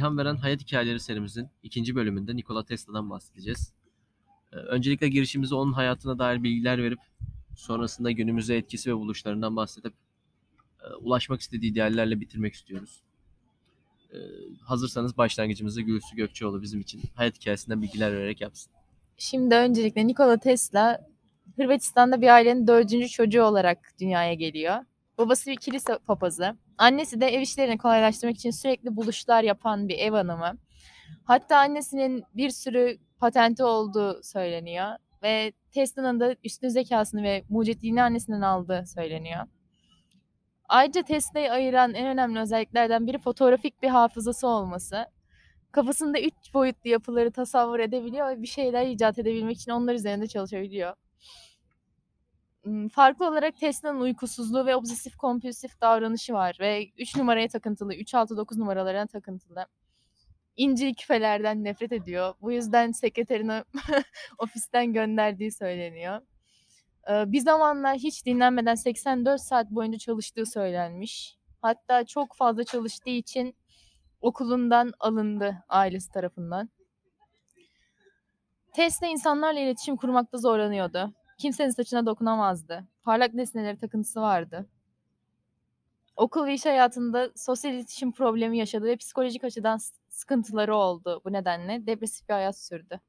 İlham Veren Hayat Hikayeleri serimizin ikinci bölümünde Nikola Tesla'dan bahsedeceğiz. Ee, Öncelikle girişimizi onun hayatına dair bilgiler verip sonrasında günümüze etkisi ve buluşlarından bahsedip e, ulaşmak istediği ideallerle bitirmek istiyoruz. Ee, Hazırsanız başlangıcımızı Gülsü Gökçeoğlu bizim için hayat hikayesinden bilgiler vererek yapsın. Şimdi öncelikle Nikola Tesla Hırvatistan'da bir ailenin dördüncü çocuğu olarak dünyaya geliyor. Babası bir kilise papazı. Annesi de ev işlerini kolaylaştırmak için sürekli buluşlar yapan bir ev hanımı. Hatta annesinin bir sürü patenti olduğu söyleniyor. Ve Tesla'nın da üstün zekasını ve mucitliğini annesinden aldığı söyleniyor. Ayrıca Tesla'yı ayıran en önemli özelliklerden biri fotoğrafik bir hafızası olması. Kafasında üç boyutlu yapıları tasavvur edebiliyor ve bir şeyler icat edebilmek için onlar üzerinde çalışabiliyor. Farklı olarak Tesla'nın uykusuzluğu ve obsesif kompulsif davranışı var ve 3 numaraya takıntılı, 3 6 9 numaralarına takıntılı. İncil küfelerden nefret ediyor. Bu yüzden sekreterini ofisten gönderdiği söyleniyor. Bir zamanlar hiç dinlenmeden 84 saat boyunca çalıştığı söylenmiş. Hatta çok fazla çalıştığı için okulundan alındı ailesi tarafından. Tesla insanlarla iletişim kurmakta zorlanıyordu. Kimsenin saçına dokunamazdı. Parlak nesnelere takıntısı vardı. Okul ve iş hayatında sosyal iletişim problemi yaşadı ve psikolojik açıdan sıkıntıları oldu. Bu nedenle depresif bir hayat sürdü.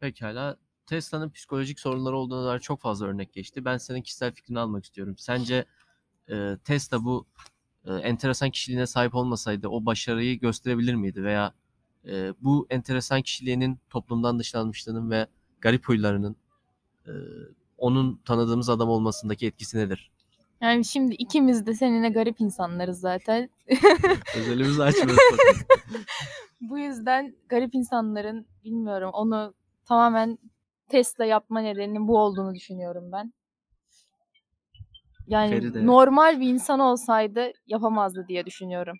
Pekala Tesla'nın psikolojik sorunları olduğuna dair çok fazla örnek geçti. Ben senin kişisel fikrini almak istiyorum. Sence e, Tesla bu e, enteresan kişiliğine sahip olmasaydı o başarıyı gösterebilir miydi? Veya e, bu enteresan kişiliğinin toplumdan dışlanmışlığının ve garip huylarının e, onun tanıdığımız adam olmasındaki etkisi nedir? Yani şimdi ikimiz de seninle garip insanlarız zaten. Özelimizi açmıyoruz. Bu yüzden garip insanların bilmiyorum onu tamamen Tesla yapma nedeninin bu olduğunu düşünüyorum ben. Yani Feride. normal bir insan olsaydı yapamazdı diye düşünüyorum.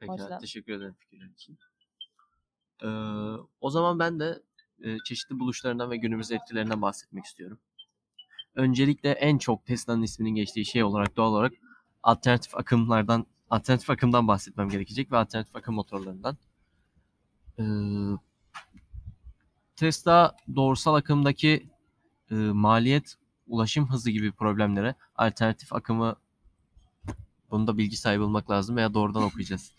Yüzden. teşekkür ederim için. Ee, o zaman ben de e, çeşitli buluşlarından ve günümüz etkilerinden bahsetmek istiyorum. Öncelikle en çok Tesla'nın isminin geçtiği şey olarak doğal olarak alternatif akımlardan, alternatif akımdan bahsetmem gerekecek ve alternatif akım motorlarından. Ee, Tesla doğrusal akımdaki e, maliyet, ulaşım hızı gibi problemlere alternatif akımı Bunda bilgi sahibi olmak lazım veya doğrudan okuyacağız.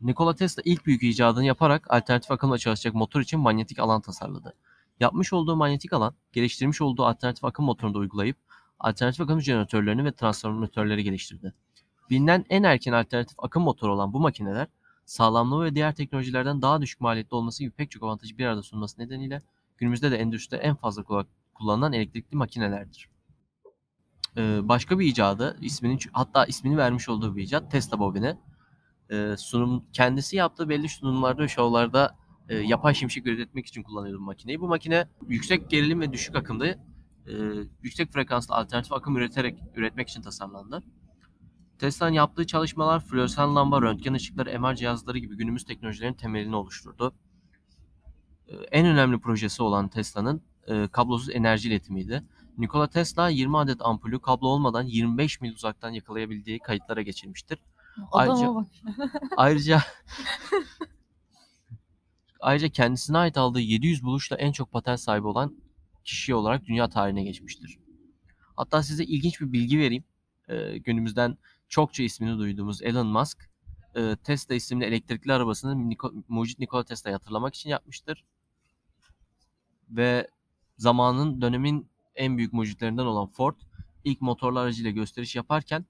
Nikola Tesla ilk büyük icadını yaparak alternatif akımla çalışacak motor için manyetik alan tasarladı. Yapmış olduğu manyetik alan, geliştirmiş olduğu alternatif akım motorunda uygulayıp alternatif akım jeneratörlerini ve transformatörleri geliştirdi. Bilinen en erken alternatif akım motoru olan bu makineler, sağlamlığı ve diğer teknolojilerden daha düşük maliyetli olması gibi pek çok avantajı bir arada sunması nedeniyle günümüzde de endüstride en fazla kullan- kullanılan elektrikli makinelerdir. Ee, başka bir icadı, isminin hatta ismini vermiş olduğu bir icat Tesla bobini. Ee, sunum kendisi yaptığı belli sunumlarda ve şovlarda e, yapay şimşek üretmek için kullanıyordu bu makineyi. Bu makine yüksek gerilim ve düşük akımda e, yüksek frekanslı alternatif akım üreterek üretmek için tasarlandı. Tesla'nın yaptığı çalışmalar floresan lamba, röntgen ışıkları, MR cihazları gibi günümüz teknolojilerin temelini oluşturdu. En önemli projesi olan Tesla'nın e, kablosuz enerji iletimiydi. Nikola Tesla 20 adet ampulü kablo olmadan 25 mil uzaktan yakalayabildiği kayıtlara geçirmiştir. Adama Ayrıca- bak. Ayrıca ayrıca kendisine ait aldığı 700 buluşla en çok patent sahibi olan kişi olarak dünya tarihine geçmiştir. Hatta size ilginç bir bilgi vereyim. Ee, günümüzden çokça ismini duyduğumuz Elon Musk e, Tesla isimli elektrikli arabasını Niko- mucit Nikola Tesla'yı hatırlamak için yapmıştır. Ve zamanın dönemin en büyük mucitlerinden olan Ford ilk motorlu aracıyla gösteriş yaparken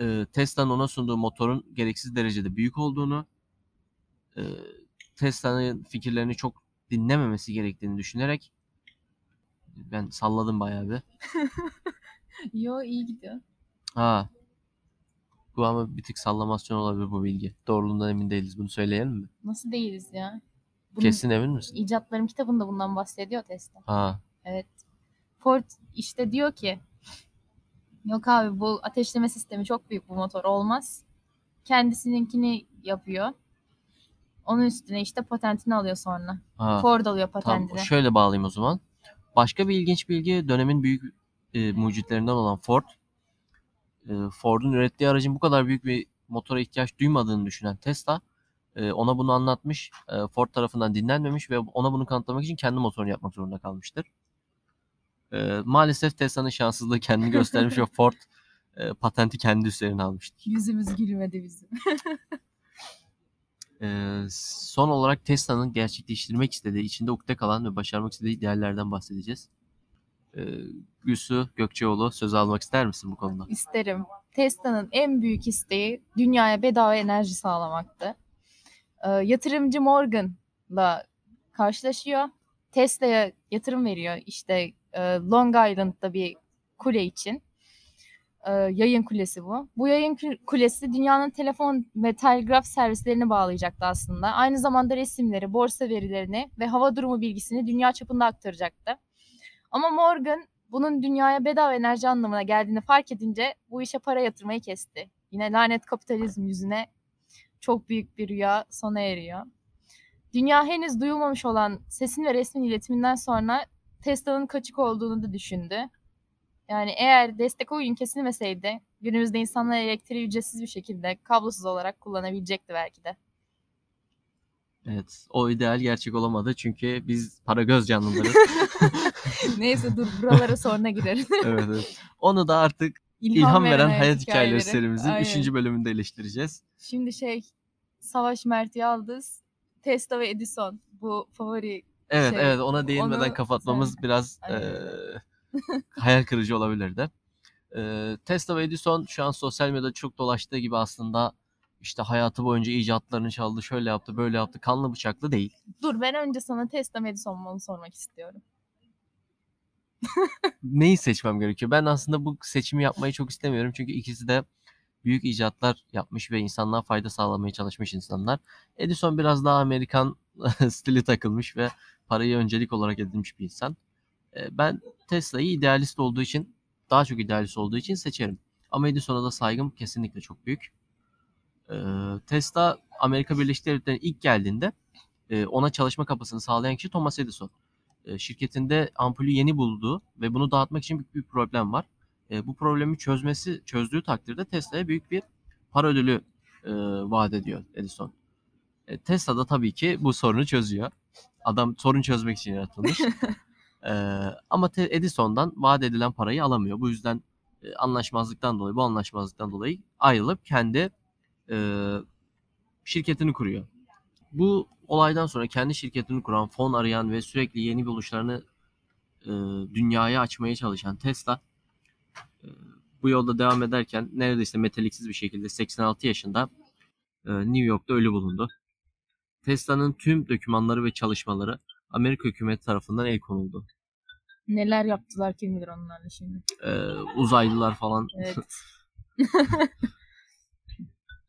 e, Tesla'nın ona sunduğu motorun gereksiz derecede büyük olduğunu, e, Tesla'nın fikirlerini çok dinlememesi gerektiğini düşünerek ben salladım bayağı bir. Yo iyi gidiyor. Ha. Bu ama bir tık sallamasyon olabilir bu bilgi. Doğruluğundan emin değiliz. Bunu söyleyelim mi? Nasıl değiliz ya? Bunun Kesin emin misin? icatlarım kitabında bundan bahsediyor Tesla. Ha. Evet. Ford işte diyor ki yok abi bu ateşleme sistemi çok büyük bu motor olmaz. Kendisininkini yapıyor. Onun üstüne işte patentini alıyor sonra. Ha. Ford alıyor Tamam. patentini. Şöyle bağlayayım o zaman. Başka bir ilginç bilgi dönemin büyük e, mucitlerinden olan Ford. E, Ford'un ürettiği aracın bu kadar büyük bir motora ihtiyaç duymadığını düşünen Tesla e, ona bunu anlatmış. E, Ford tarafından dinlenmemiş ve ona bunu kanıtlamak için kendi motorunu yapmak zorunda kalmıştır. E, maalesef Tesla'nın şanssızlığı kendini göstermiş ve Ford e, patenti kendi üzerine almıştır. Yüzümüz gülmedi bizim. E, son olarak Tesla'nın gerçekleştirmek istediği, içinde ukde kalan ve başarmak istediği değerlerden bahsedeceğiz. E, Gülsü Gökçeoğlu söz almak ister misin bu konuda? İsterim. Tesla'nın en büyük isteği dünyaya bedava enerji sağlamaktı. Ee, yatırımcı Morgan'la karşılaşıyor. Tesla'ya yatırım veriyor. İşte e, Long Island'da bir kule için. E, yayın kulesi bu. Bu yayın kulesi dünyanın telefon ve telgraf servislerini bağlayacaktı aslında. Aynı zamanda resimleri, borsa verilerini ve hava durumu bilgisini dünya çapında aktaracaktı. Ama Morgan bunun dünyaya bedava enerji anlamına geldiğini fark edince bu işe para yatırmayı kesti. Yine lanet kapitalizm yüzüne çok büyük bir rüya sona eriyor. Dünya henüz duyulmamış olan sesin ve resmin iletiminden sonra Tesla'nın kaçık olduğunu da düşündü. Yani eğer destek oyun kesilmeseydi günümüzde insanlar elektriği ücretsiz bir şekilde kablosuz olarak kullanabilecekti belki de. Evet, o ideal gerçek olamadı çünkü biz para göz canlılarız. Neyse dur buralara sonra gireriz. evet, evet. Onu da artık İlham veren hayat hikayeleri serimizin Aynen. 3. bölümünde eleştireceğiz. Şimdi şey Savaş Mert Yaldız, Tesla ve Edison bu favori Evet Şey, evet ona değinmeden onu kapatmamız sen- biraz Aynen. eee, hayal kırıcı olabilirdi. Eee, Tesla ve Edison şu an sosyal medyada çok dolaştığı gibi aslında işte hayatı boyunca icatlarını çaldı, şöyle yaptı, böyle yaptı. Kanlı bıçaklı değil. Dur ben önce sana Tesla mı Edison mu onu sormak istiyorum. Neyi seçmem gerekiyor? Ben aslında bu seçimi yapmayı çok istemiyorum. Çünkü ikisi de büyük icatlar yapmış ve insanlığa fayda sağlamaya çalışmış insanlar. Edison biraz daha Amerikan stili takılmış ve parayı öncelik olarak edinmiş bir insan. E, Ben Tesla'yı idealist olduğu için, daha çok idealist olduğu için seçerim. Ama Edison'a da saygım kesinlikle çok büyük. E, Tesla Amerika Birleşik Devletleri'ne ilk geldiğinde e, ona çalışma kapısını sağlayan kişi Thomas Edison. E, Şirketinde ampulü yeni bulduğu ve bunu dağıtmak için büyük bir problem var. Bu problemi çözmesi, çözdüğü takdirde Tesla'ya büyük bir para ödülü e, vaat ediyor Edison. E, Tesla da tabii ki bu sorunu çözüyor. Adam sorun çözmek için yaratılmış. E, ama Edison'dan vaat edilen parayı alamıyor. Bu yüzden e, anlaşmazlıktan dolayı, bu anlaşmazlıktan dolayı ayrılıp kendi e, şirketini kuruyor. Bu olaydan sonra kendi şirketini kuran, fon arayan ve sürekli yeni buluşlarını e, dünyaya açmaya çalışan Tesla e, bu yolda devam ederken neredeyse metaliksiz bir şekilde 86 yaşında e, New York'ta ölü bulundu. Tesla'nın tüm dokümanları ve çalışmaları Amerika hükümeti tarafından el konuldu. Neler yaptılar kim bilir onlarla şimdi. E, uzaylılar falan Evet.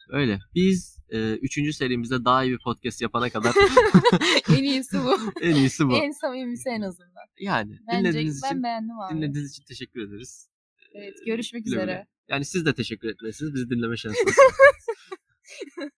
öyle. Biz e, üçüncü serimizde daha iyi bir podcast yapana kadar en iyisi bu. en iyisi bu. en samimisi en azından. Yani Bence dinlediğiniz ben için beğendim abi. dinlediğiniz için teşekkür ederiz. Evet görüşmek Güle üzere. Yani siz de teşekkür etmelisiniz. Bizi dinleme şansınız.